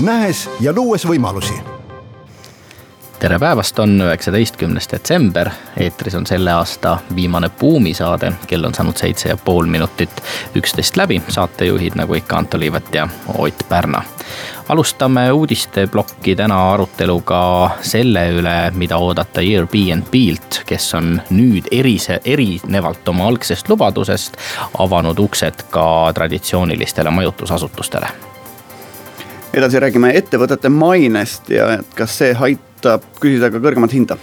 nähes ja luues võimalusi. Tere päevast, on üheksateistkümnes detsember, eetris on selle aasta viimane buumisaade, kell on saanud seitse ja pool minutit üksteist läbi, saatejuhid nagu ikka Anto Liivet ja Ott Pärna. alustame uudisteplokki täna aruteluga selle üle, mida oodata Airbnb-lt, kes on nüüd erise, erinevalt oma algsest lubadusest avanud uksed ka traditsioonilistele majutusasutustele edasi räägime ettevõtete mainest ja et kas see aitab küsida ka kõrgemat hinda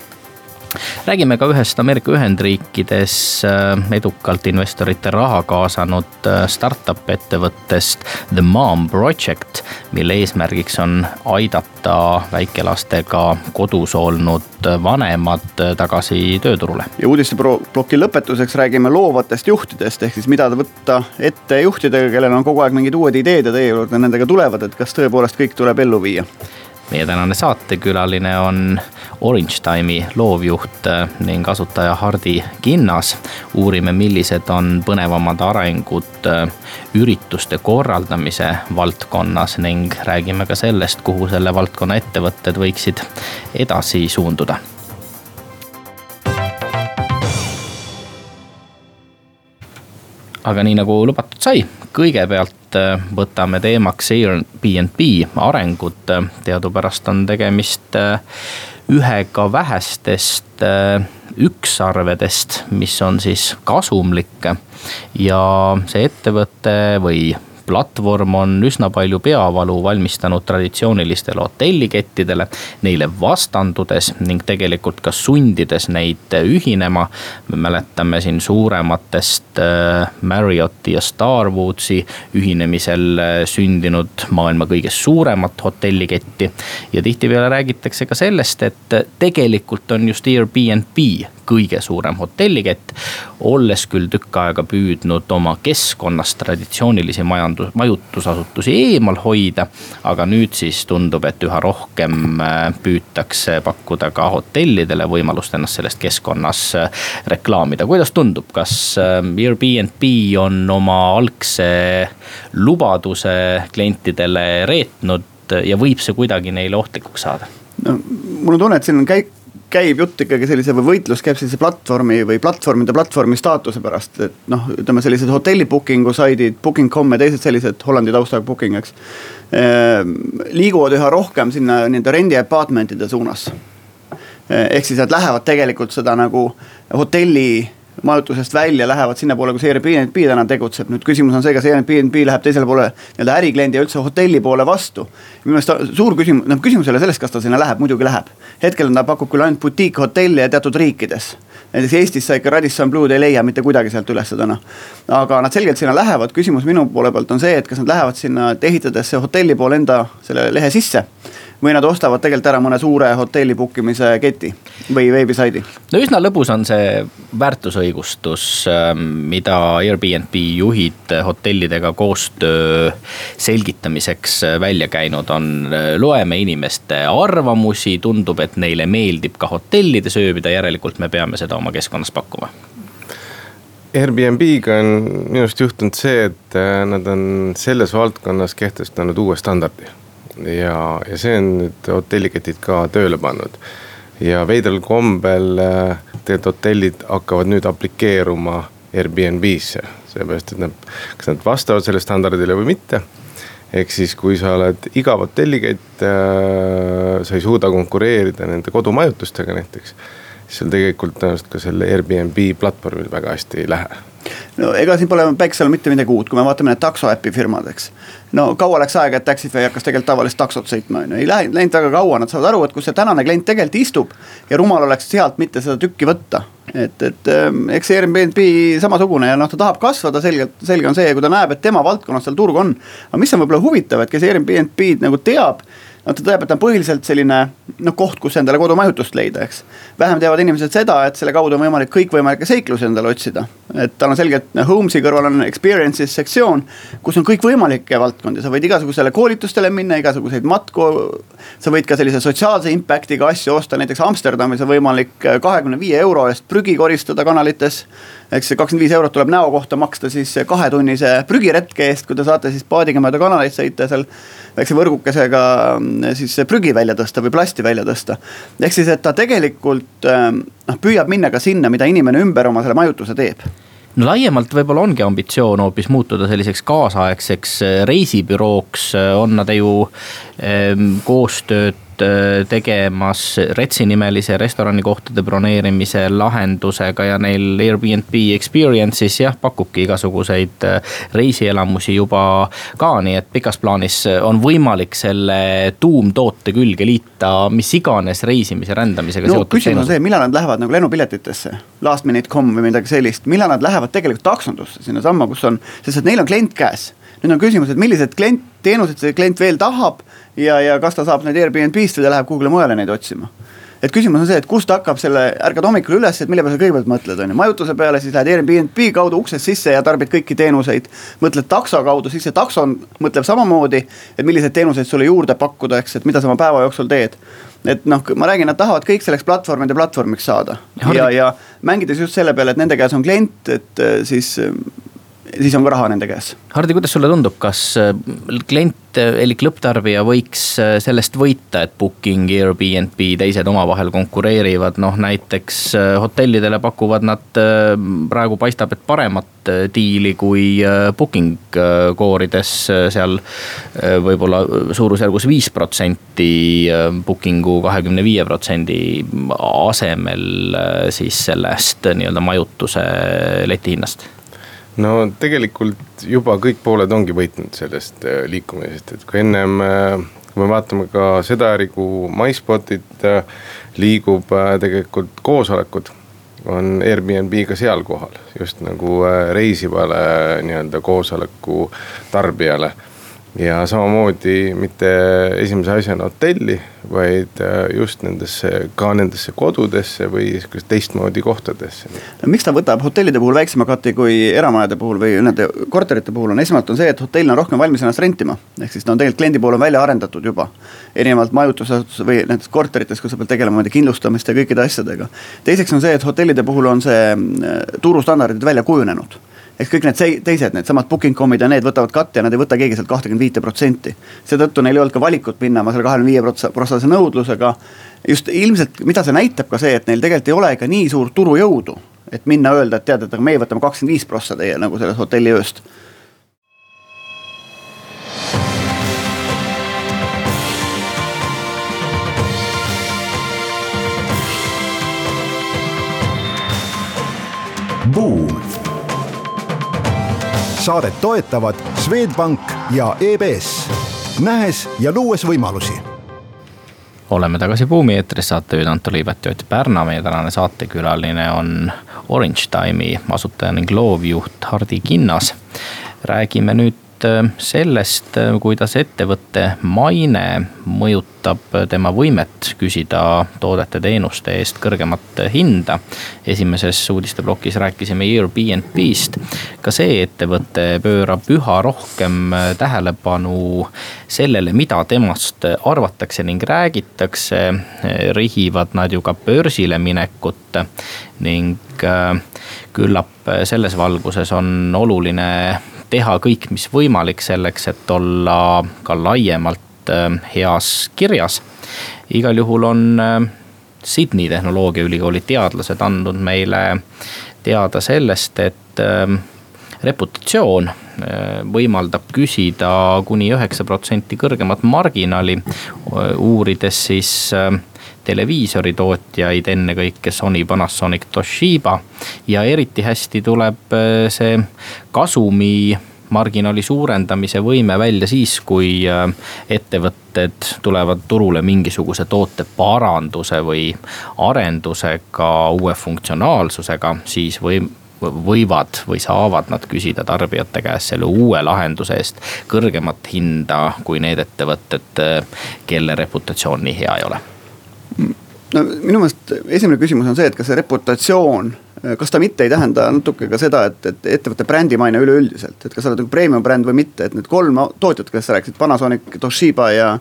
räägime ka ühest Ameerika Ühendriikides äh, edukalt investorite raha kaasanud äh, startup ettevõttest The Mom Project, mille eesmärgiks on aidata väikelastega kodus olnud vanemad tagasi tööturule. ja uudisteploki lõpetuseks räägime loovatest juhtidest, ehk siis mida võtta ette juhtidega, kellel on kogu aeg mingid uued ideed ja teie juurde nendega tulevad, et kas tõepoolest kõik tuleb ellu viia meie tänane saatekülaline on Orange Time'i loovjuht äh, ning asutaja Hardi Kinnas. uurime, millised on põnevamad arengud äh, ürituste korraldamise valdkonnas ning räägime ka sellest, kuhu selle valdkonna ettevõtted võiksid edasi suunduda aga nii nagu lubatud sai, kõigepealt äh, võtame teemaks Airbnb arengut. teadupärast on tegemist ühega vähestest äh, ükssarvedest, mis on siis kasumlik. ja see ettevõte või platvorm on üsna palju peavalu valmistanud traditsioonilistele hotellikettidele, neile vastandudes ning tegelikult ka sundides neid ühinema. me mäletame siin suurematest äh, Marriotti ja Starwoodsi ühinemisel äh, sündinud maailma kõige suuremat hotelliketti. ja tihtipeale räägitakse ka sellest, et tegelikult on just Airbnb kõige suurem hotellikett. olles küll tükk aega püüdnud oma keskkonnast traditsioonilisi majandus, majutusasutusi eemal hoida. aga nüüd siis tundub, et üha rohkem äh, püütakse pakkuda ka hotellidele võimalust ennast selles keskkonnas äh, reklaamida. kuidas tundub, kas äh, Airbnb on oma algse lubaduse klientidele reetnud ja võib see kuidagi neile ohtlikuks saada? no mul on tunne, et siin on käik käib jutt ikkagi sellise või võitlus käib sellise platvormi või platvormide platvormi staatuse pärast, et noh, ütleme sellised hotelli booking'u saidid, booking.com ja teised sellised Hollandi taustaga booking, eks. Ehm, liiguvad üha rohkem sinna nii-öelda rendi apartment'ide suunas. ehk siis nad lähevad tegelikult seda nagu hotelli majutusest välja, lähevad sinnapoole, kus Airbnb täna tegutseb. nüüd küsimus on see, kas Airbnb läheb teisele poole nii-öelda ärikliendi ja üldse hotelli poole vastu. minu meelest suur küsimus, noh küsimus ei ole selles, kas ta sinna läheb, muidugi läheb. hetkel ta pakub küll ainult butiikhotelle teatud riikides. näiteks Eestis sa ikka Radisson Blue'd ei leia mitte kuidagi sealt ülesse täna. aga nad selgelt sinna lähevad, küsimus minu poole pealt on see, et kas nad lähevad sinna, et ehitades see hotelli poole enda selle lehe sisse või nad ostavad tegelikult ära mõne suure hotelli book imise keti või veebisaidi. no üsna lõbus on see väärtusõigustus, ähm, mida Airbnb juhid hotellidega koostöö selgitamiseks välja käinud on. loeme inimeste arvamusi, tundub, et neile meeldib ka hotellides ööbida, järelikult me peame seda oma keskkonnas pakkuma Airbnb-ga on minu arust juhtunud see, et äh, nad on selles valdkonnas kehtestanud uue standardi ja, ja see on nüüd hotelliketid ka tööle pannud. ja veidral kombel äh, tegelikult hotellid hakkavad nüüd aplikeeruma Airbnb-sse, sellepärast et nad, kas nad vastavad sellele standardile või mitte ehk siis, kui sa oled igav hotellikett äh,, sa ei suuda konkureerida nende kodumajutustega näiteks. Sul tegelikult tõenäoliselt ka selle Airbnb platvormil väga hästi ei lähe no ega siin pole päiksel mitte midagi uut, kui me vaatame need taksoäpi firmad, eks. no kaua läks aega, et Taxify hakkas tegelikult tavalist taksot sõitma, on ju, ei lähe, läinud väga kaua, nad saavad aru, et kus see tänane klient tegelikult istub. ja rumal oleks sealt mitte seda tükki võtta. et, et ähm, eks see Airbnb samasugune ja noh, ta tahab kasvada selgelt, selge on see, kui ta näeb, et tema valdkonnas seal turg on. aga mis on võib-olla huvitav, et kes Airbnb-d nagu teab no ta tõeb, et ta on põhiliselt selline noh, koht, kus endale kodumajutust leida, eks. vähem teavad inimesed seda, et selle kaudu on võimalik kõikvõimalikke seiklusi endale otsida. et tal on selgelt, Homes'i kõrval on experiences sektsioon, kus on kõikvõimalikke valdkondi, sa võid igasugusele koolitustele minna, igasuguseid matku. sa võid ka sellise sotsiaalse impact'iga asju osta, näiteks Amsterdamis on võimalik kahekümne viie euro eest prügi koristada kanalites eks see kakskümmend viis eurot tuleb näo kohta maksta siis kahetunnise prügiretke eest, kui te saate siis paadiga mööda kanaleid sõita ja seal väikse võrgukesega mm, siis prügi välja tõsta või plasti välja tõsta. ehk siis, et ta tegelikult ähm, noh, püüab minna ka sinna, mida inimene ümber oma selle majutuse teeb no laiemalt võib-olla ongi ambitsioon hoopis muutuda selliseks kaasaegseks äh, reisibürooks, on nad ju ähm, koostööd Äh, tegemas Retsi nimelise restoranikohtade broneerimise lahendusega ja neil Airbnb Experience'is jah, pakubki igasuguseid äh, reisielamusi juba ka, nii et pikas plaanis on võimalik selle tuumtoote külge liita mis iganes reisimise, rändamisega no, seotud küsimus on see, millal nad lähevad nagu lennupiletitesse, lastminute.com või midagi sellist, millal nad lähevad tegelikult taksondusse sinnasamma, kus on, sest et neil on klient käes nüüd on küsimus, et millised klient, teenused see klient veel tahab ja, ja kas ta saab neid Airbnb-st või ta läheb kuhugile mujale neid otsima et küsimus on see, et kust hakkab selle, ärkad hommikul üles, et mille peale sa kõigepealt mõtled, on ju, majutuse peale, siis lähed Airbnb kaudu uksest sisse ja tarbid kõiki teenuseid. mõtled takso kaudu, siis see takso mõtleb samamoodi, et milliseid teenuseid sulle juurde pakkuda, eks, et mida sa oma päeva jooksul teed. et noh, ma räägin, nad tahavad kõik selleks platvormide platvormiks saada ja, ja, ja mängides just selle peale, et nende käes on klient, et siis siis on ka raha nende käes. Hardi, kuidas sulle tundub, kas äh, klient elik lõpptarbija võiks äh, sellest võita, et Booking, Airbnb, teised omavahel konkureerivad, noh näiteks äh, hotellidele pakuvad nad praegu paistab, et paremat diili kui Booking koorides seal võib-olla suurusjärgus viis protsenti Bookingu kahekümne viie protsendi asemel siis sellest nii-öelda majutuse letihinnast no tegelikult juba kõik pooled ongi võitnud sellest äh, liikumisest, et kui ennem, äh, kui me vaatame ka seda äri, kuhu MySpotit äh, liigub tegelikult koosolekud on Airbnb ka seal kohal, just nagu reisivale nii-öelda koosoleku tarbijale ja samamoodi mitte esimese asjana hotelli, vaid äh, just nendesse, ka nendesse kodudesse või sihukest teistmoodi kohtadesse. no miks ta võtab hotellide puhul väiksema kati kui eramajade puhul või nende korterite puhul on esmalt on see, et hotell on rohkem valmis ennast rentima. ehk siis ta on tegelikult kliendi pool on välja arendatud juba. erinevalt majutusasutuses või nendes korterites, kus sa pead tegelema nende kindlustamiste ja kõikide asjadega. teiseks on see, et hotellide puhul on see äh, turustandardid välja kujunenud eks kõik need teised, needsamad booking.com'id ja need võtavad katte ja nad ei võta keegi sealt kahtekümmet viite protsenti. seetõttu neil ei olnud ka valikut minna oma selle kahekümne viie protsendise nõudlusega. just ilmselt, mida see näitab ka see, et neil tegelikult ei ole ikka nii suurt turujõudu, et minna öelda, et tead, et aga meie võtame kakskümmend viis prossa teie nagu sellest hotelliööst Buum saadet toetavad Swedbank ja EBS, nähes ja luues võimalusi oleme tagasi Buumi eetris, saatejuhid Anto Liivet ja Ott Pärna, meie tänane saatekülaline on Orange Time'i asutaja ning loovjuht Hardi Kinnas. räägime nüüd Äh, sellest, äh, kuidas ettevõtte maine mõjutab tema võimet küsida toodete-teenuste eest kõrgemat hinda. esimeses uudisteplokis rääkisime Airbnb-st. ka see ettevõte pöörab üha rohkem äh, tähelepanu sellele, mida temast arvatakse ning räägitakse. rihivad nad ju ka börsile minekut ning küllap selles valguses on oluline teha kõik, mis võimalik selleks, et olla ka laiemalt äh, heas kirjas. igal juhul on äh, Sydney Tehnoloogiaülikooli teadlased andnud meile teada sellest, et äh, reputatsioon võimaldab küsida kuni üheksa protsenti kõrgemat marginaali, uurides siis televiisoritootjaid, ennekõike Sony, Panasonic, Toshiba. ja eriti hästi tuleb äh, see kasumi marginaali suurendamise võime välja siis, kui äh, ettevõtted tulevad turule mingisuguse toote paranduse või arendusega, uue funktsionaalsusega, siis või võivad või saavad nad küsida tarbijate käest selle uue lahenduse eest kõrgemat hinda kui need ettevõtted, kelle reputatsioon nii hea ei ole? No minu meelest esimene küsimus on see, et kas see reputatsioon, kas ta mitte ei tähenda natuke ka seda, et, et ettevõtte brändimaine üleüldiselt, et kas sa oled nagu premium bränd või mitte, et need kolm tootjat, kes sa rääkisid, Panasonic, Toshiba ja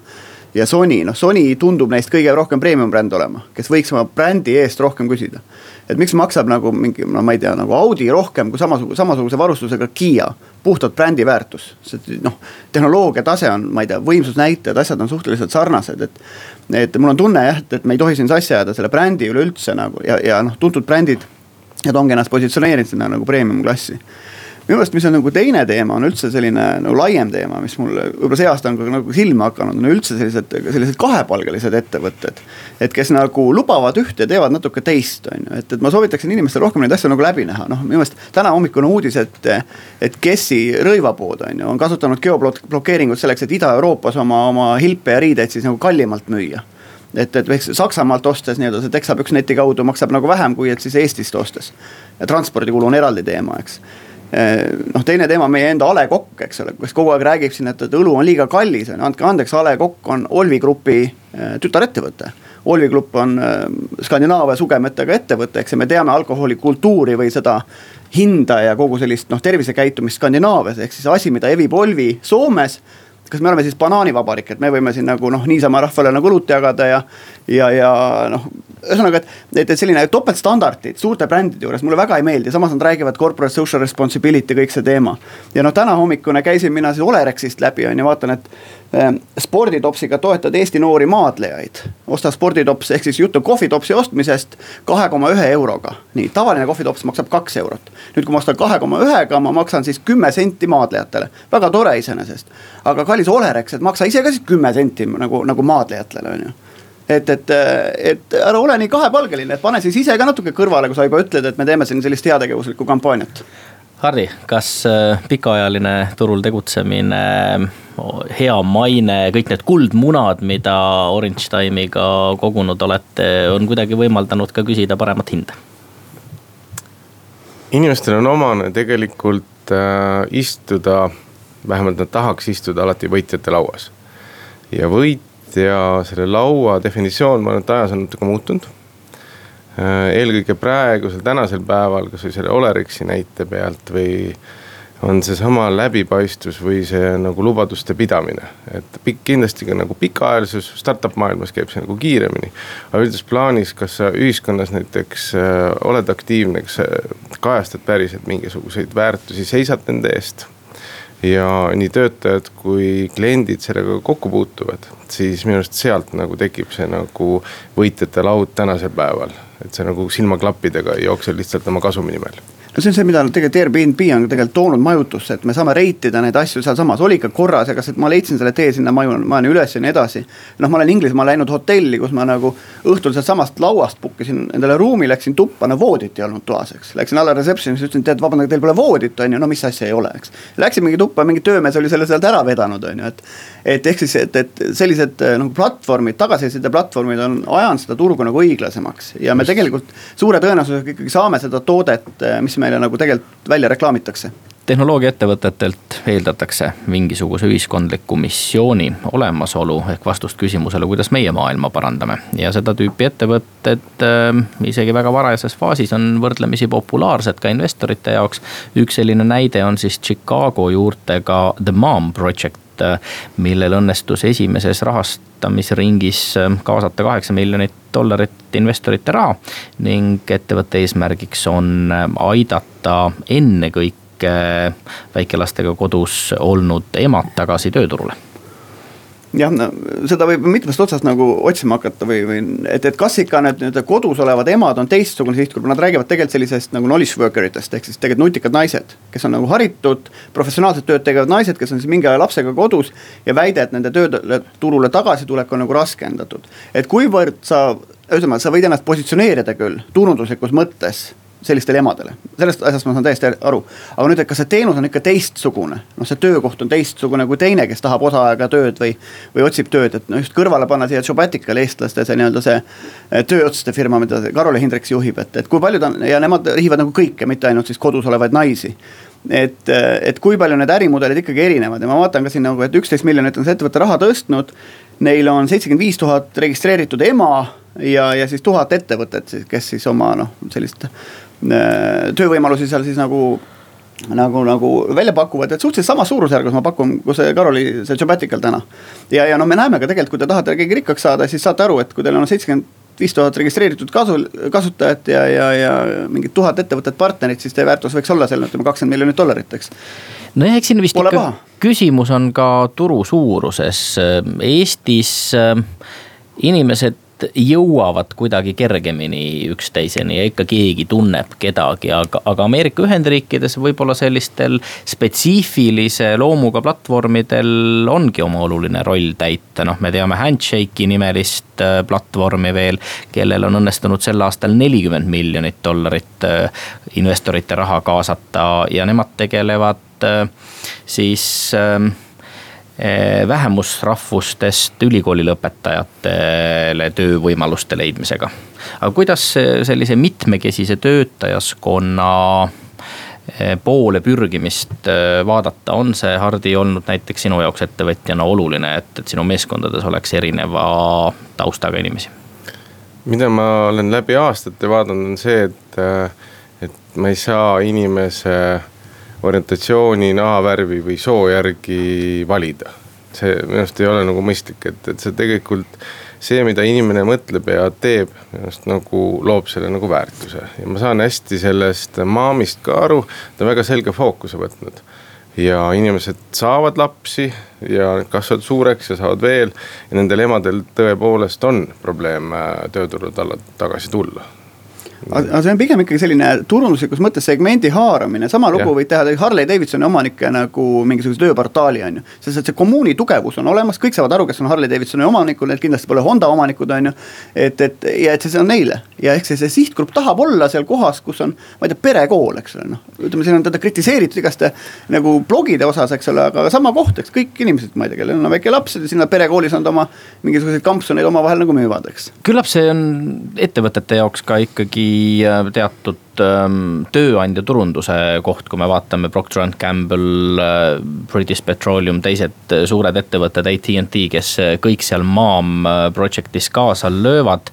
ja Sony, noh Sony tundub neist kõige rohkem premium bränd olema, kes võiks oma brändi eest rohkem küsida. Et miks maksab nagu mingi, no ma ei tea, nagu Audi rohkem kui samasuguse, samasuguse varustusega Kiia, puhtalt brändi väärtus. see noh, tehnoloogia tase on, ma ei tea, võimsusnäitajad, asjad on suhteliselt sarnased, et. et mul on tunne jah, et, et me ei tohi siin sassi ajada selle brändi üleüldse nagu ja, ja noh, tuntud brändid. Nad ongi ennast positsioneerinud sinna nagu premium klassi minu meelest, mis on nagu teine teema, on üldse selline nagu laiem teema, mis mul võib-olla see aasta on ka nagu silma hakanud, on üldse sellised, sellised kahepalgelised ettevõtted. et kes nagu lubavad ühte ja teevad natuke teist, on ju, et, et ma soovitaksin inimestel rohkem neid asju nagu läbi näha, noh minu meelest täna hommikune uudis, et. et Kessi rõivapood on ju, on kasutanud geoblokeeringut selleks, et Ida-Euroopas oma, oma hilpe ja riideid siis nagu kallimalt müüa et, et võiks Saksamaalt ostes nii-öelda see teksapüks neti kaudu maksab nagu vähem, kui et siis Eestist ostes. ja transpordikulu on eraldi teema, eks noh, teine teema, meie enda A Le Kokk, eks ole, kes kogu aeg räägib siin, et, et õlu on liiga kallis, on ju, andke andeks, A Le Kokk on Olvi Grupi eh, tütarettevõte. Olvi Grupp on eh, Skandinaavia sugemetega ettevõte, eks ja me teame alkoholikultuuri või seda hinda ja kogu sellist noh, tervisekäitumist Skandinaavias, ehk siis asi, mida evib Olvi Soomes kas me oleme siis banaanivabariik, et me võime siin nagu noh, niisama rahvale nagu õlut jagada ja, ja, ja noh. ühesõnaga, et, et, et selline topeltstandardid suurte brändide juures mulle väga ei meeldi, samas nad räägivad corporate social responsibility, kõik see teema. ja noh, täna hommikune käisin mina siis Olerexist läbi on ju, vaatan, et sporditopsiga toetad Eesti noori maadlejaid. osta sporditops ehk siis jutt on kohvitopsi ostmisest kahe koma ühe euroga. nii, tavaline kohvitops maksab kaks eurot. nüüd, kui ma ostan kahe koma ühega, ma maksan siis kümme senti maadlejatele, väga tore iseenesest. aga kallis Olerex, et maksa ise ka siis kümme senti nagu, nagu maadlejatele on ju et, et, et ära ole nii kahepalgeline, et pane siis ise ka natuke kõrvale, kui sa juba ütled, et me teeme siin sellist heategevuslikku kampaaniat. Harri, kas äh, pikaajaline turul tegutsemine, hea maine, kõik need kuldmunad, mida Orange Time'iga kogunud olete, on kuidagi võimaldanud ka küsida paremat hinda? inimestel on omane tegelikult äh, istuda vähemalt nad tahaks istuda alati võitjate lauas. ja võitja, selle laua definitsioon, ma arvan, et ajas on natuke muutunud. Äh, eelkõige praegusel, tänasel päeval, kasvõi selle Olerexi näite pealt või on seesama läbipaistvus või see nagu lubaduste pidamine. et pikk, kindlasti ka nagu pikaajalises startup maailmas käib see nagu kiiremini. aga üldises plaanis, kas sa ühiskonnas näiteks äh, oled aktiivne, kas sa kajastad päriselt mingisuguseid väärtusi, seisad nende eest ja nii töötajad kui kliendid sellega kokku puutuvad, siis minu arust sealt nagu tekib see nagu võitjate laud tänasel päeval. Et see nagu silmaklappidega ei jookse lihtsalt oma kasumi nimel no see on see, mida tegelikult Airbnb on tegelikult toonud majutusse, et me saame rate ida neid asju sealsamas, oli ikka korras, ega ma leidsin selle tee sinna maju, majani üles ja nii edasi. noh, ma olen Inglismaal läinud hotelli, kus ma nagu õhtul sealtsamast lauast book isin endale ruumi, läksin tuppa, no voodit ei olnud toas, eks. Läksin alla reception'isse, ütlesin, tead, vabandage, teil pole voodit, on ju, no mis asja ei ole, eks. Läksin mingi tuppa, mingi töömees oli selle sealt ära vedanud, on ju, et. Et ehk siis, et, et sellised nagu platvormid, tagasiside platvormid on ajanud seda turgu nagu õiglasemaks ja me tegelikult suure tõenäosusega ikkagi saame seda toodet, mis me meile nagu tegelikult välja reklaamitakse tehnoloogiaettevõtetelt eeldatakse mingisuguse ühiskondliku missiooni olemasolu ehk vastust küsimusele, kuidas meie maailma parandame. ja seda tüüpi ettevõtted äh, isegi väga varajases faasis on võrdlemisi populaarsed ka investorite jaoks. üks selline näide on siis Chicago juurtega The Mom Project millel õnnestus esimeses rahastamisringis äh, kaasata kaheksa miljonit dollarit investorite raha. ning ettevõtte eesmärgiks on äh, aidata ennekõike väikelastega kodus olnud emad tagasi tööturule jah, no seda võib mitmest otsast nagu otsima hakata või, või et, et kas ikka need nii-öelda kodus olevad emad on teistsugune sihtgrupp, nad räägivad tegelikult sellisest nagu knowledge worker itest ehk siis tegelikult nutikad naised. kes on nagu haritud, professionaalset tööd tegevad naised, kes on siis mingi aja lapsega kodus ja väide, et nende tööturule tagasitulek on nagu raskendatud. et kuivõrd sa, ühesõnaga sa võid ennast positsioneerida küll turunduslikus mõttes sellistele emadele, sellest asjast ma saan täiesti aru. aga nüüd, et kas see teenus on ikka teistsugune, noh, see töökoht on teistsugune kui teine, kes tahab osaajaga tööd või, või otsib tööd, et noh, just kõrvale panna siia Jobaticale eestlaste see nii-öelda see eh, tööotsuste firma, mida Karoli Hindreks juhib, et, et kui paljud on ja nemad rihivad nagu kõike, mitte ainult siis kodus olevaid naisi. Et, et kui palju need ärimudelid ikkagi erinevad. Ja ma vaatan ka siin nagu, et üksteist miljonit on see ettevõte raha tõstnud. Neil on seitsekümmend viis tuhat registreeritud ema ja, ja siis tuhat ettevõtet kes siis oma noh, sellist töövõimalusi seal siis nagu nagu, nagu välja pakuvad, et suhteliselt samas suurusjärgus ma pakun, kus see Karoli, see Jobatical täna. ja, ja no me näeme ka tegelikult, kui te tahate keegi rikkaks saada, siis saate aru, et kui teil on seitsekümmend viis tuhat registreeritud kasu, kasutajat ja, ja, ja mingid tuhat ettevõtet partnerit, siis teie väärtus võiks olla seal ütleme kakskümmend miljonit dollarit, eks. nojah, eks siin vist Pole ikka paha. küsimus on ka turu suuruses, Eestis äh, inimesed jõuavad kuidagi kergemini üksteiseni ja ikka keegi tunneb kedagi, aga, aga Ameerika Ühendriikides võib-olla sellistel spetsiifilise loomuga platvormidel ongi oma oluline roll täita, noh, me teame Handshake'i nimelist äh, platvormi veel, kellel on õnnestunud sel aastal nelikümmend miljonit dollarit äh, investorite raha kaasata ja nemad tegelevad äh, siis äh, vähemusrahvustest ülikooli lõpetajatele töövõimaluste leidmisega. aga kuidas sellise mitmekesise töötajaskonna eh, poole pürgimist eh, vaadata, on see, Hardi, olnud näiteks sinu jaoks ettevõtjana oluline, et, et sinu meeskondades oleks erineva taustaga inimesi? mida ma olen läbi aastate vaadanud, on see, et, et ma ei saa inimese orientatsiooni, nahavärvi või soo järgi valida. see minu arust ei ole nagu mõistlik, et, et see tegelikult, see, mida inimene mõtleb ja teeb, minu arust nagu loob selle nagu väärtuse. ja ma saan hästi sellest maamist ka aru, ta on väga selge fookuse võtnud ja inimesed saavad lapsi ja kasvavad suureks ja saavad veel. ja nendel emadel tõepoolest on probleem äh, tööturul tagasi tulla aga see on pigem ikkagi selline turunduslikus mõttes segmendi haaramine, sama lugu võid teha Harley Davidsoni omanike nagu mingisuguse tööportaali on ju. sest et see kommuuni tugevus on olemas, kõik saavad aru, kes on Harley Davidsoni omanikud, need kindlasti pole Honda omanikud, on ju. et, et ja et see on neile ja ehk see, see sihtgrupp tahab olla seal kohas, kus on, ma ei tea, perekool, eks ole, noh. ütleme, siin on teda kritiseeritud igaste nagu blogide osas, eks ole, aga sama koht, eks kõik inimesed, ma ei tea, kellel on väike laps, sinna perekoolis nad oma mingisuguseid kampsuneid omavahel nagu müüvad, eks. küllap see on ettevõtete jaoks ka ikkagi teatud ähm, tööandja turunduse koht, kui me vaatame Procter and Gamble, äh, British Petroleum, teised äh, suured ettevõtted, AT&T, kes kõik seal Maam project'is kaasa löövad.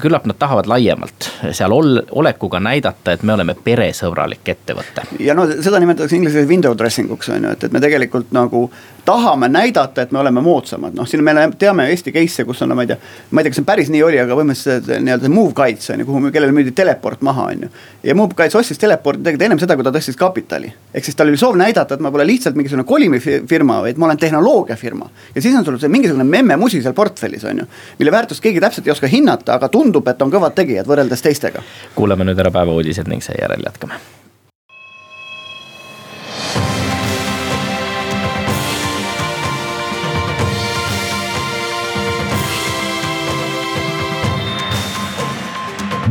küllap nad tahavad laiemalt seal ol-, olekuga näidata, et me oleme peresõbralik ettevõte. ja no seda nimetatakse inglise keeles window dressing uks on ju, et, et me tegelikult nagu tahame näidata, et me oleme moodsamad, noh siin me teame Eesti case'e, kus on, no ma ei tea. ma ei tea, kas see päris nii oli, aga põhimõtteliselt nii-öelda move guides on ju, kuhu, kellele müüdi teleport maha, on ju. Ja move guides ostis teleporti tegelikult ennem seda, kui ta tõstis kapitali. ehk siis tal oli soov näidata, et ma pole lihtsalt mingisugune kolimifirma, vaid ma olen tehnoloogiafirma. ja siis on sul see mingisugune memme-musi seal portfellis on ju. mille väärtust keegi täpselt ei oska hinnata, aga tundub, et on kõvad tegijad võrreldes teistega. kuulame nüüd ära päevauudised ning seejärel jätkame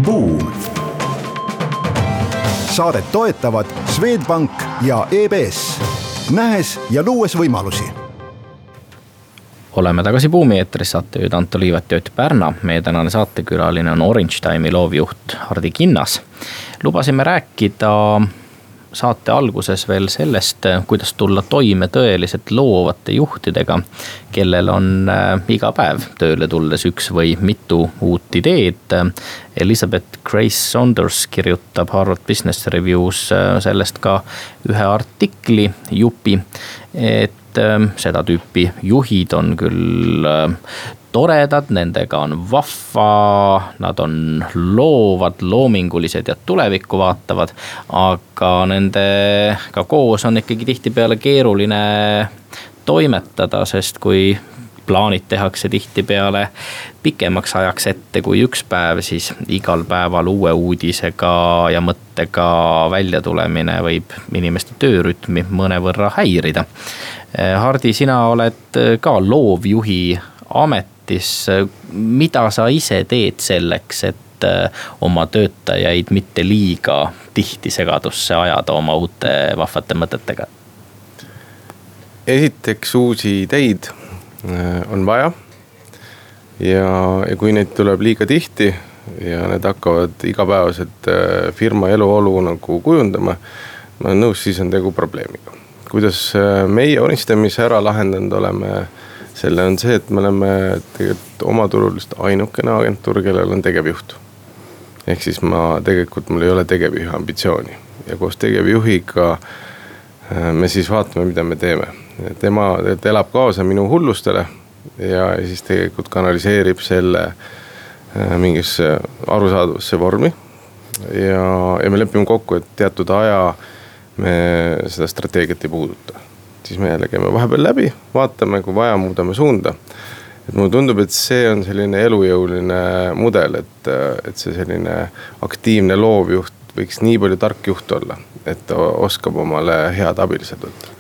Buum. Saadet toetavad Swedbank ja EBS, nähes ja luues võimalusi oleme tagasi Buumi eetris, saatejuhid Anto Liivet ja Ott Pärna. meie tänane saatekülaline on Orange Time'i loovjuht Hardi Kinnas. lubasime rääkida saate alguses veel sellest, kuidas tulla toime tõeliselt loovate juhtidega, kellel on äh, iga päev tööle tulles üks või mitu uut ideed. Elizabeth Grace Saunders kirjutab Harvard Business Review's äh, sellest ka ühe artikli jupi, et äh, seda tüüpi juhid on küll toredad, nendega on vahva, nad on loovad, loomingulised ja tulevikku vaatavad. aga nendega koos on ikkagi tihtipeale keeruline toimetada, sest kui plaanid tehakse tihtipeale pikemaks ajaks ette kui üks päev, siis igal päeval uue uudisega ja mõttega väljatulemine võib inimeste töörütmi mõnevõrra häirida. Hardi, sina oled ka loovjuhi amet ametis, mida sa ise teed selleks, et äh, oma töötajaid mitte liiga tihti segadusse ajada oma uute vahvate mõtetega? esiteks uusi ideid on vaja. ja, ja kui neid tuleb liiga tihti ja need hakkavad igapäevaselt äh, firma eluolu nagu kujundama. ma olen nõus, siis on tegu probleemiga. kuidas meie unistamise ära lahendanud oleme selle on see, et me oleme tegelikult oma turul vist ainukene agentuur, kellel on tegevjuht. ehk siis ma tegelikult, mul ei ole tegevjuhi ambitsiooni ja koos tegevjuhiga äh, me siis vaatame, mida me teeme. Tema tegelikult elab kaasa minu hullustele ja, ja siis tegelikult kanaliseerib selle äh, mingisse arusaadavasse vormi. ja, ja me lepime kokku, et teatud aja me seda strateegiat ei puuduta siis me jälle käime vahepeal läbi, vaatame, kui vaja, muudame suunda. et mulle tundub, et see on selline elujõuline mudel, et, et see selline aktiivne loovjuht võiks nii palju tark juht olla, et ta oskab omale head abilised võtta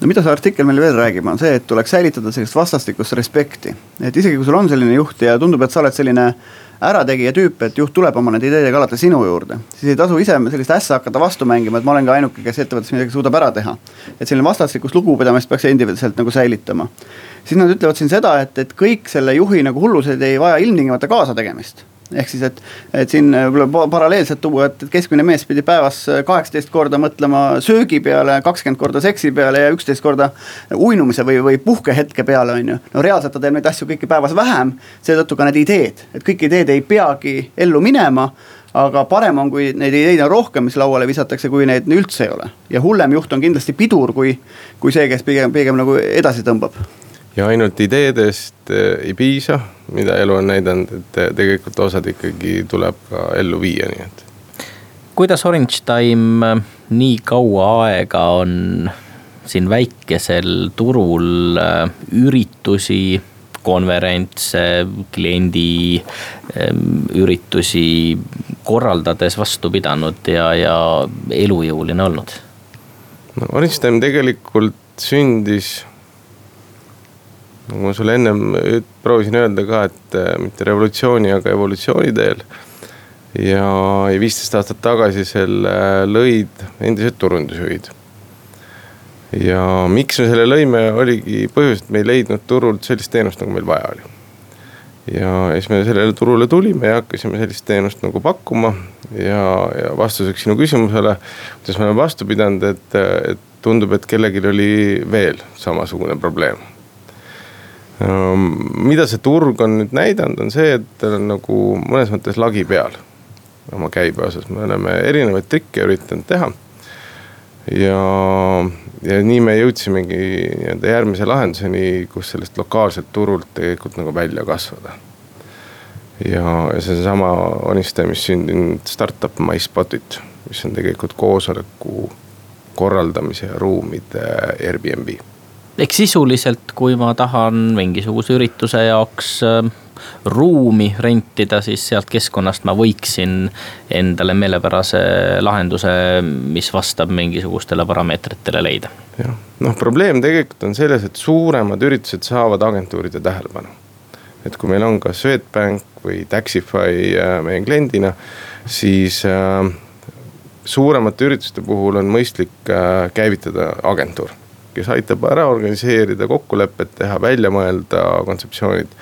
no mida see artikkel meil veel räägib, on see, et tuleks säilitada sellist vastastikust respekti. et isegi kui sul on selline juht ja tundub, et sa oled selline ärategija tüüp, et juht tuleb oma nende ideedega alati sinu juurde, siis ei tasu ise sellist ässa hakata vastu mängima, et ma olen ka ainuke, kes ettevõttes midagi suudab ära teha. et selline vastastikust lugupidamist peaks endiselt nagu säilitama. siis nad ütlevad siin seda, et, et kõik selle juhi nagu hullused ei vaja ilmtingimata kaasategemist ehk siis, et, et siin võib-olla paralleelselt tuua, et keskmine mees pidi päevas kaheksateist korda mõtlema söögi peale, kakskümmend korda seksi peale ja üksteist korda uinumise või, või puhkehetke peale, on ju. no reaalselt ta teeb neid asju kõiki päevas vähem, seetõttu ka need ideed, et kõik ideed ei peagi ellu minema aga parem on, kui neid ideid on rohkem, mis lauale visatakse, kui neid üldse ei ole. ja hullem juht on kindlasti pidur, kui, kui see, kes pigem, pigem nagu edasi tõmbab ja ainult ideedest eh, ei piisa, mida elu on näidanud, et eh, tegelikult osad ikkagi tuleb ka ellu viia, nii et. kuidas Orange Time eh, nii kaua aega on siin väikesel turul üritusi, konverentse, kliendi üritusi korraldades vastu pidanud ja, ja elujõuline olnud? no Orange Time tegelikult sündis nagu ma sulle ennem proovisin öelda ka, et äh, mitte revolutsiooni, aga evolutsiooni teel. ja, ja viisteist aastat tagasi selle lõid endised turundusjuhid. ja miks me selle lõime, oligi põhjus, et me ei leidnud turult sellist teenust, nagu meil vaja oli. ja siis me sellele turule tulime ja hakkasime sellist teenust nagu pakkuma ja, ja vastuseks sinu küsimusele, kuidas me oleme vastu pidanud, et, et tundub, et kellelgi oli veel samasugune probleem mida see turg on nüüd näidanud, on see, et tal on nagu mõnes mõttes lagi peal oma käibe osas, me oleme erinevaid trikke üritanud teha. ja, ja nii me jõudsimegi nii-öelda järgmise lahenduseni, kus sellest lokaalselt turult tegelikult nagu välja kasvada. ja, ja seesama Onistemis sündinud startup MySpotit, mis on tegelikult koosoleku korraldamise ja ruumide Airbnb ehk sisuliselt, kui ma tahan mingisuguse ürituse jaoks äh, ruumi rentida, siis sealt keskkonnast ma võiksin endale meelepärase lahenduse, mis vastab mingisugustele parameetritele leida. jah, noh probleem tegelikult on selles, et suuremad üritused saavad agentuuride tähelepanu. et kui meil on ka Swedbank või Taxify äh, meie kliendina, siis äh, suuremate ürituste puhul on mõistlik äh, käivitada agentuur kes aitab ära organiseerida, kokkulepet teha, välja mõelda kontseptsioonid.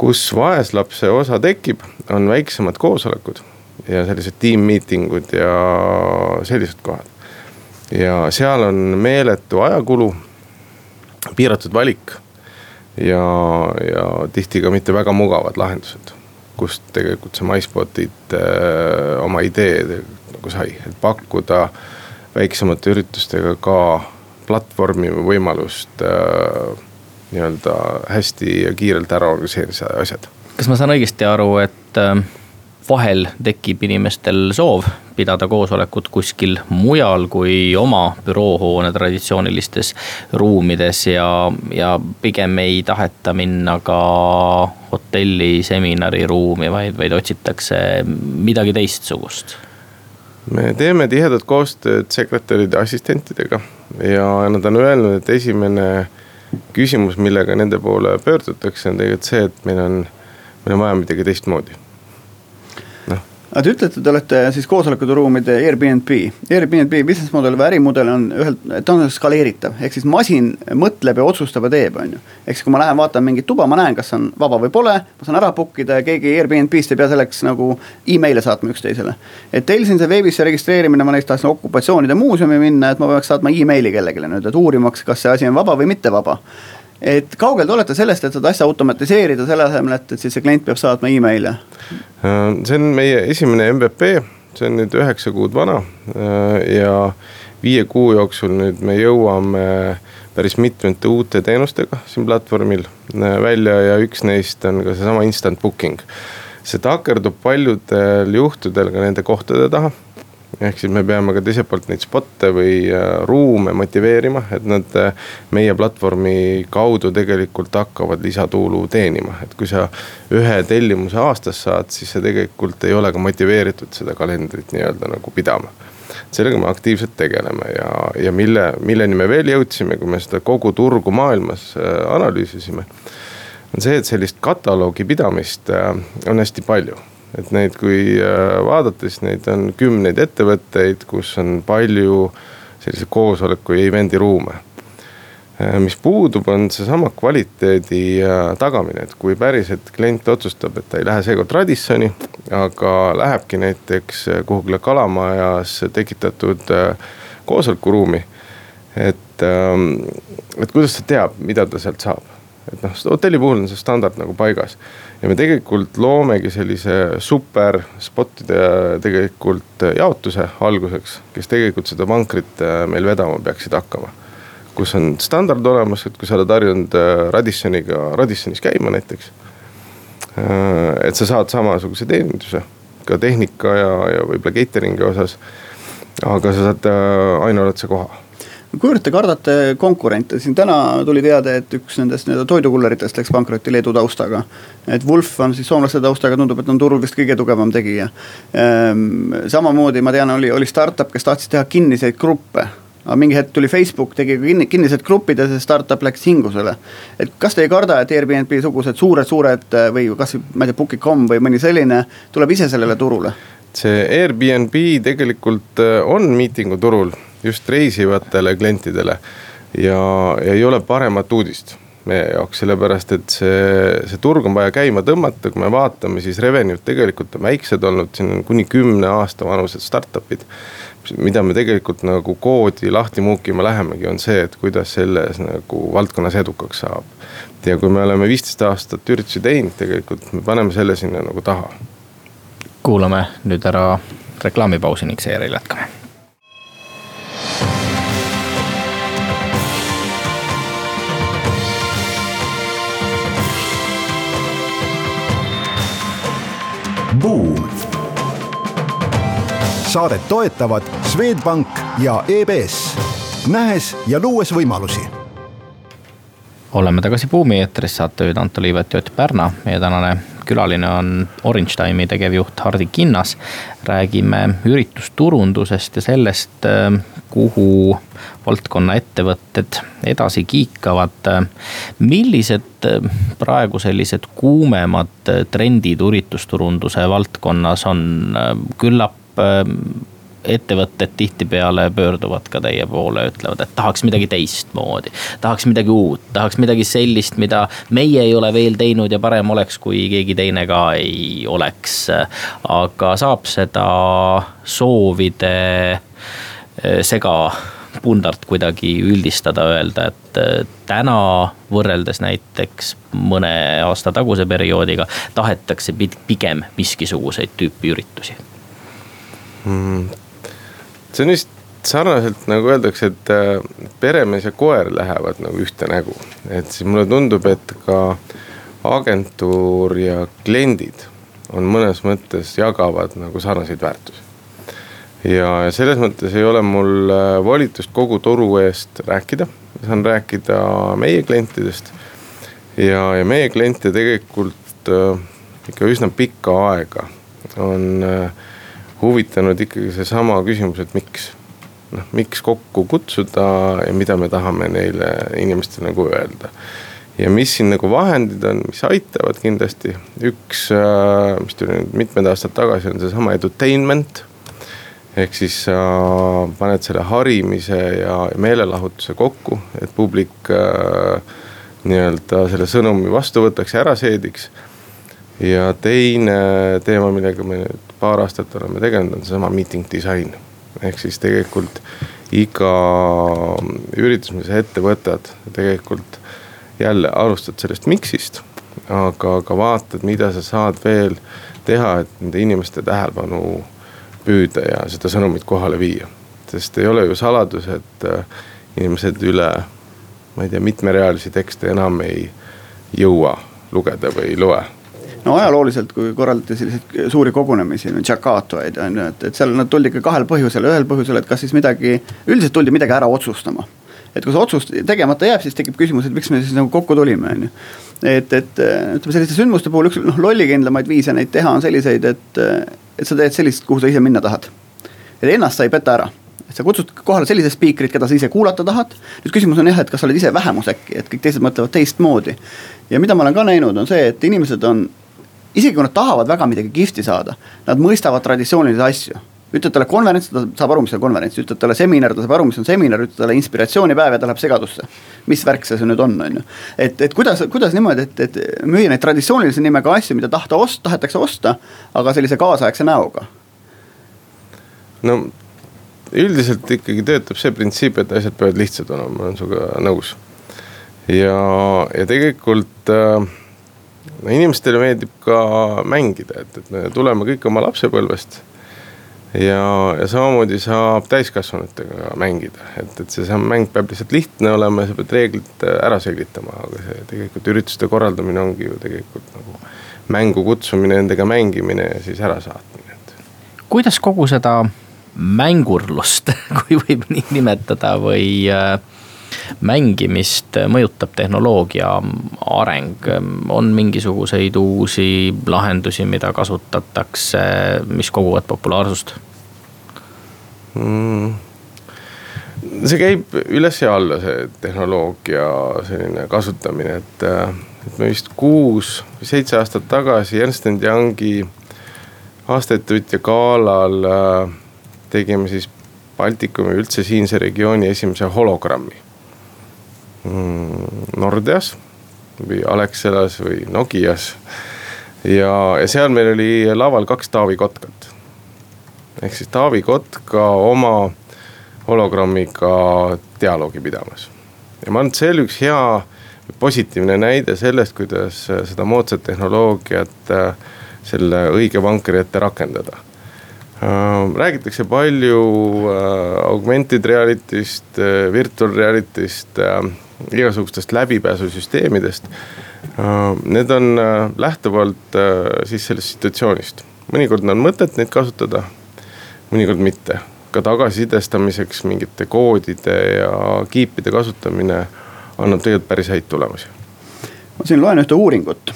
kus vaeslapse osa tekib, on väiksemad koosolekud ja sellised team meeting ud ja sellised kohad. ja seal on meeletu ajakulu, piiratud valik ja, ja tihti ka mitte väga mugavad lahendused kust tegelikult see MySpotit äh, oma idee nagu sai, et pakkuda väiksemate üritustega ka platvormi või võimalust äh, nii-öelda hästi ja kiirelt ära organiseerida asjad. kas ma saan õigesti aru, et äh, vahel tekib inimestel soov pidada koosolekut kuskil mujal kui oma büroohoone traditsioonilistes ruumides ja, ja pigem ei taheta minna ka hotelli seminariruumi, vaid, vaid otsitakse midagi teistsugust me teeme tihedat koostööd sekretäride assistentidega ja nad on öelnud, et esimene küsimus, millega nende poole pöördutakse, on tegelikult see, et meil on, meil on vaja midagi teistmoodi. Aga te ütlete, te olete siis koosolekuruumide Airbnb. Airbnb business model või ärimudel on ühelt, ta on skaleeritav, ehk siis masin mõtleb ja otsustab ja teeb, on ju. ehk siis, kui ma lähen vaatan mingit tuba, ma näen, kas on vaba või pole, ma saan ära book ida ja keegi Airbnb-st ei pea selleks nagu email'e saatma üksteisele. et teil siin see veebisse registreerimine, ma näiteks tahtsin okupatsioonide muuseumi minna, et ma peaks saatma emaili kellelegi nüüd, et uurimaks, kas see asi on vaba või mitte vaba et kaugel te olete sellest, et seda asja automatiseerida, selle asemel, et, et siis see klient peab saatma email'e? Äh, see on meie esimene MVP, see on nüüd üheksa kuud vana äh, ja viie kuu jooksul nüüd me jõuame päris mitmete uute teenustega siin platvormil äh, välja ja üks neist on ka seesama instant booking. see takerdub paljudel juhtudel ka nende kohtade taha ehk siis me peame ka teiselt poolt neid spot'e või äh, ruume motiveerima, et nad äh, meie platvormi kaudu tegelikult hakkavad lisatulu teenima, et kui sa ühe tellimuse aastas saad, siis sa tegelikult ei ole ka motiveeritud seda kalendrit nii-öelda nagu pidama sellega me aktiivselt tegeleme ja, ja mille, milleni me veel jõudsime, kui me seda kogu turgu maailmas äh, analüüsisime. on see, et sellist kataloogi pidamist on hästi palju et neid, kui äh, vaadata, siis neid on kümneid ettevõtteid, kus on palju selliseid koosoleku ja event'i ruume. Äh, mis puudub, on seesama kvaliteedi äh, tagamine, et kui päriselt klient otsustab, et ta ei lähe seekord Radissoni, aga lähebki näiteks kuhugile Kalamajas tekitatud koosolekuruumi. et, ähm, et kuidas ta teab, mida ta sealt saab, et noh, hotelli puhul on see standard nagu paigas ja me tegelikult loomegi sellise super spot'ide tegelikult jaotuse alguseks, kes tegelikult seda vankrit äh, meil vedama peaksid hakkama. kus on standard olemas, et kui sa oled harjunud äh, Radissoniga, Radissonis käima näiteks. Äh, et sa saad samasuguse teeninduse ka tehnika ja, ja võib-olla catering'i osas. aga sa saad ainuüksi koha kuivõrd te kardate konkurente, siin täna tuli teade, et üks nendest nii-öelda toidukulleritest läks pankrotti Leedu taustaga. et Wolf on siis soomlaste taustaga, tundub, et on turul vist kõige tugevam tegija ehm,. samamoodi ma tean, oli, oli startup, kes tahtis teha kinniseid gruppe aga mingi hetk tuli Facebook, tegi kinni, kinnised grupid ja see startup läks hingusele. et kas te ei karda, et Airbnb sugused suured-suured või kasvõi ma ei tea, Booking.com või mõni selline tuleb ise sellele turule? see Airbnb tegelikult äh, on miitinguturul just reisivatele klientidele. ja, ja ei ole paremat uudist meie jaoks, sellepärast et see, see turg on vaja käima tõmmata, kui me vaatame, siis revenue'd tegelikult on väiksed olnud, siin on kuni kümne aasta vanused startup'id. mida me tegelikult nagu koodi lahti muukima lähemegi, on see, et kuidas selles nagu valdkonnas edukaks saab. ja kui me oleme viisteist aastat üritusi teinud, tegelikult me paneme selle sinna nagu taha. kuulame nüüd ära reklaamipausi ning seejärel jätkame Buum. saadet toetavad Swedbank ja EBS, nähes ja luues võimalusi oleme tagasi Buumi eetris, saatejuhid Anto Liivet ja Ott Pärna. meie tänane külaline on Orange Time'i tegevjuht Hardi Kinnas. räägime üritusturundusest ja sellest, kuhu valdkonna ettevõtted edasi kiikavad. millised praegu sellised kuumemad trendid üritusturunduse valdkonnas on, küllap ettevõtted tihtipeale pöörduvad ka teie poole, ütlevad, et tahaks midagi teistmoodi. tahaks midagi uut, tahaks midagi sellist, mida meie ei ole veel teinud ja parem oleks, kui keegi teine ka ei oleks. aga saab seda soovide eh, sega pundart kuidagi üldistada, öelda, et täna võrreldes näiteks mõne aasta taguse perioodiga tahetakse pigem miskisuguseid tüüpi üritusi mm, see on vist sarnaselt nagu öeldakse, et äh, peremees ja koer lähevad nagu ühte nägu. et siis mulle tundub, et ka agentuur ja kliendid on mõnes mõttes jagavad nagu sarnaseid väärtusi. ja selles mõttes ei ole mul äh, volitust kogu toru eest rääkida, saan rääkida meie klientidest. ja, ja meie kliente tegelikult äh, ikka üsna pikka aega on äh, huvitanud ikkagi seesama küsimus, et miks. noh, miks kokku kutsuda ja mida me tahame neile inimestele nagu öelda. ja mis siin nagu vahendid on, mis aitavad kindlasti, üks, äh, mis tuli nüüd mitmed aastad tagasi, on seesama edutainment. ehk siis sa paned selle harimise ja meelelahutuse kokku, et publik äh, nii-öelda selle sõnumi vastu võtaks ja ära seediks. ja teine teema, millega me nüüd paar aastat oleme tegelenud, on seesama meeting disain. ehk siis tegelikult iga üritus, mida sa ette võtad, tegelikult jälle alustad sellest miks'ist. aga ka vaatad, mida sa saad veel teha, et nende inimeste tähelepanu püüda ja seda sõnumit kohale viia. sest ei ole ju saladus, et äh, inimesed üle, ma ei tea, mitmerealisi tekste enam ei jõua lugeda või ei loe no ajalooliselt, kui korraldati selliseid suuri kogunemisi, Jakartaid on ju, et, et seal nad tuldi ikka kahel põhjusel, ühel põhjusel, et kas siis midagi, üldiselt tuldi midagi ära otsustama et kui see otsus tegemata jääb, siis tekib küsimus, et miks me siis nagu kokku tulime, on ju. et, et ütleme selliste sündmuste puhul üks noh lollikindlamaid viise neid teha on selliseid, et, et sa teed sellist, kuhu sa ise minna tahad. et ennast sa ei peta ära et sa kutsud kohale sellise spiikrit, keda sa ise kuulata tahad. nüüd küsimus on jah, et kas sa oled ise vähemus äkki, et kõik teised mõtlevad teistmoodi. ja mida ma olen ka näinud, on see, et inimesed on, isegi kui nad tahavad väga midagi kihvti saada, nad mõistavad traditsioonilisi asju ütled talle konverents, ta saab aru, mis on konverents, ütled talle seminar, ta saab aru, mis on seminar, ütled talle inspiratsioonipäev ja ta läheb segadusse. mis värk see nüüd on, on ju. et, et kuidas, kuidas niimoodi, et, et müüa neid traditsioonilise nimega asju, mida tahta osta, tahetakse osta, aga sellise kaasaegse näoga. no üldiselt ikkagi töötab see printsiip, et asjad peavad lihtsad olema, ma olen sinuga nõus. ja, ja tegelikult äh, no inimestele meeldib ka mängida, et, et me tuleme kõik oma lapsepõlvest ja, ja samamoodi saab täiskasvanutega mängida, et, et see mäng peab lihtsalt lihtne olema ja sa pead reeglid äh, ära selgitama, aga see tegelikult ürituste korraldamine ongi ju tegelikult nagu mängu kutsumine, nendega mängimine ja siis ärasaatmine, et. kuidas kogu seda mängurlust, kui võib nii nimetada, või äh, mängimist mõjutab tehnoloogia areng, on mingisuguseid uusi lahendusi, mida kasutatakse, mis koguvad populaarsust mm.? see käib üles ja alla, see tehnoloogia selline kasutamine, et, et me vist kuus või seitse aastat tagasi Ernst and Youngi aastaettevõtja galal äh, tegime siis Baltikumi üldse siinse regiooni esimese hologrammi Mm, Nordeas või Alexelas või Nokias. ja, ja seal meil oli laval kaks Taavi Kotkat. ehk siis Taavi Kotka oma hologrammiga dialoogi pidamas. ja ma arvan, et see oli üks hea positiivne näide sellest, kuidas seda moodsat tehnoloogiat äh, selle õige vankri ette rakendada Äh, räägitakse palju äh, augmented reality'st, äh, virtual reality'st, igasugustest läbipääsusüsteemidest. Need on lähtuvalt siis sellest situatsioonist, mõnikord on mõtet neid kasutada, mõnikord mitte. ka tagasisidestamiseks mingite koodide ja kiipide kasutamine annab tegelikult päris häid tulemusi. ma siin loen ühte uuringut,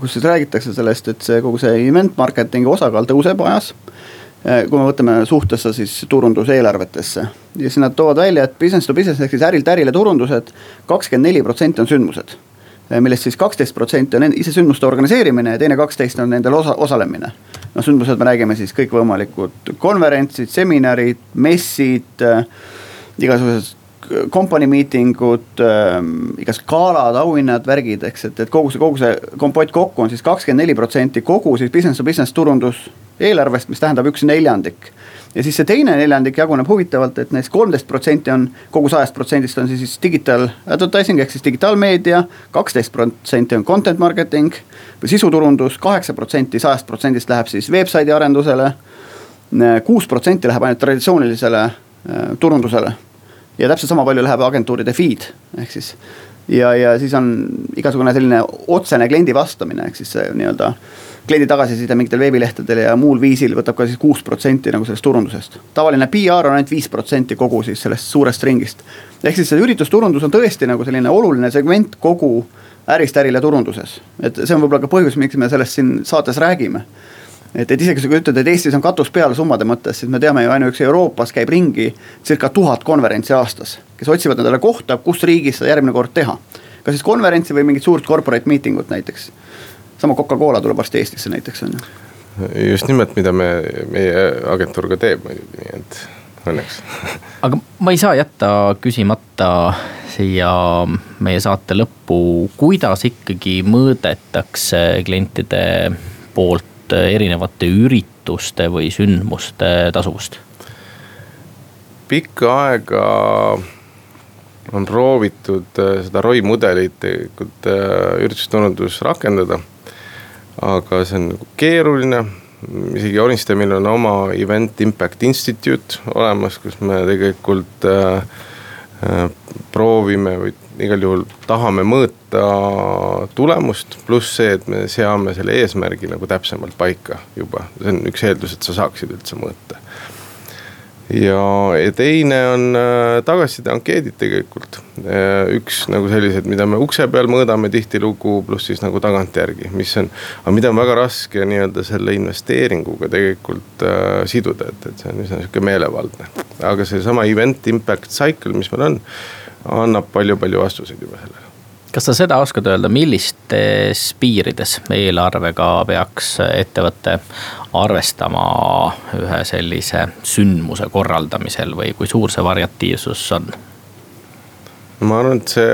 kus siis räägitakse sellest, et see kogu see event marketingi osakaal tõuseb ajas kui me võtame suhtesse siis turunduseelarvetesse ja siis nad toovad välja, et business to business ehk siis ärilt ärile turundused, kakskümmend neli protsenti on sündmused. Eh, millest siis kaksteist protsenti on ise sündmuste organiseerimine ja teine kaksteist on nendel osa, osalemine. noh, sündmused me räägime siis kõikvõimalikud konverentsid, seminarid, messid äh,, igasugused company meeting ud äh,, igasugused galad, auhinnad, värgid, eks, et, et kogu see, kogu see kompott kokku on siis kakskümmend neli protsenti kogu siis business to business turundus eelarvest, mis tähendab üks neljandik ja siis see teine neljandik jaguneb huvitavalt, et näiteks kolmteist protsenti on kogu sajast protsendist on siis digital advertising ehk siis digitaalmeedia. kaksteist protsenti on content marketing või sisuturundus, kaheksa protsenti sajast protsendist läheb siis veebsaidi arendusele. kuus protsenti läheb ainult traditsioonilisele äh, turundusele ja täpselt sama palju läheb agentuuride feed ehk siis. ja, ja siis on igasugune selline otsene kliendi vastamine, ehk siis nii-öelda kliendi tagasiside mingitel veebilehtedel ja muul viisil võtab ka siis kuus protsenti nagu sellest turundusest. tavaline PR on ainult viis protsenti kogu siis sellest suurest ringist. ehk siis see üritusturundus on tõesti nagu selline oluline segment kogu ärist ärile turunduses. et see on võib-olla ka põhjus, miks me sellest siin saates räägime. Et, et isegi kui ütled, et Eestis on katus peal summade mõttes, siis me teame ju ainuüksi Euroopas käib ringi circa tuhat konverentsi aastas, kes otsivad endale kohta, kus riigis seda järgmine kord teha kas siis konverentsi või mingit suurt corporate meeting ut näiteks. sama Coca-Cola tuleb varsti Eestisse näiteks on ju. just nimelt, mida me, meie agentuur ka teeb muidugi, nii et õnneks. aga ma ei saa jätta küsimata siia meie saate lõppu, kuidas ikkagi mõõdetakse klientide poolt erinevate ürituste või sündmuste tasuvust? pikka aega on proovitud äh, seda ROI mudelit tegelikult äh, üritusturundus rakendada. aga see on nagu keeruline, isegi Onistemil on oma Event Impact Institute olemas, kus me tegelikult äh, äh, proovime või igal juhul tahame mõõta tulemust, pluss see, et me seame selle eesmärgi nagu täpsemalt paika juba, see on üks eeldus, et sa saaksid üldse mõõta ja, ja teine on äh, tagasiside ankeedid tegelikult. Äh, üks nagu sellised, mida me ukse peal mõõdame tihtilugu, pluss siis nagu tagantjärgi, mis on, aga mida on väga raske nii-öelda selle investeeringuga tegelikult äh, siduda, et, et see on üsna sihuke meelevaldne. aga seesama event impact cycle, mis meil on, annab palju-palju vastuseid juba sellele kas sa seda oskad öelda, millistes piirides eelarvega peaks ettevõte arvestama ühe sellise sündmuse korraldamisel või kui suur see variatiivsus on? ma arvan, et see,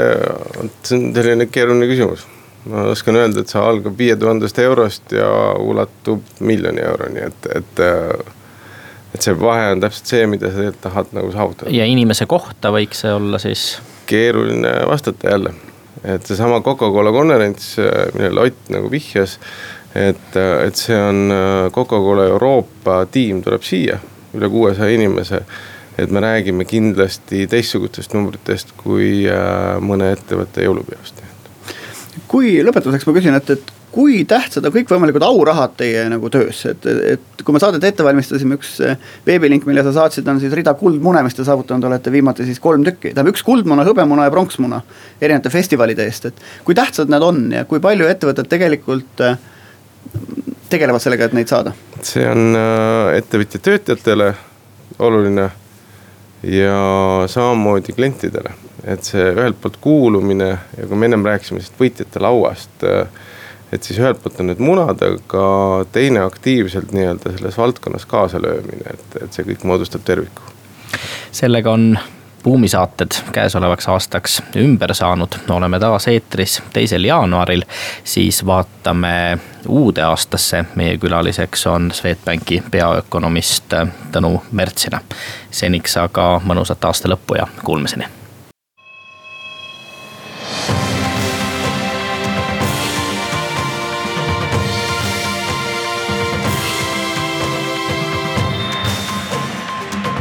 see on selline keeruline küsimus. ma oskan öelda, et see algab viie tuhandest eurost ja ulatub miljoni euroni, et, et et see vahe on täpselt see, mida sa tahad nagu saavutada. ja inimese kohta võiks see olla siis? keeruline vastata jälle et seesama Coca-Cola konverents, millele Ott nagu vihjas, et, et see on Coca-Cola Euroopa tiim tuleb siia, üle kuuesaja inimese. et me räägime kindlasti teistsugustest numbritest kui äh, mõne ettevõtte jõulupeost. kui lõpetuseks ma küsin, et, et kui tähtsad on kõikvõimalikud aurahad teie nagu töös, et, et kui me saadet ette valmistasime, üks eh, veebilink, mille sa saatsid, on siis rida kuldmune, mis te saavutanud olete viimati siis kolm tükki, tähendab üks kuldmuna, hõbemuna ja pronksmuna erinevate festivalide eest, et kui tähtsad need on ja kui palju ettevõtted tegelikult eh, tegelevad sellega, et neid saada? see on eh, ettevõtja töötajatele oluline ja samamoodi klientidele, et see ühelt poolt kuulumine ja kui me ennem rääkisime sellest võitjate lauast et siis ühelt poolt on need munad, aga teine aktiivselt nii-öelda selles valdkonnas kaasalöömine, et, et see kõik moodustab terviku. sellega on buumisaated käesolevaks aastaks ümber saanud, oleme taas eetris teisel jaanuaril, siis vaatame uude aastasse. meie külaliseks on Swedbanki peaökonomist Tõnu Mertsina. seniks aga mõnusat aasta lõppu ja kuulmiseni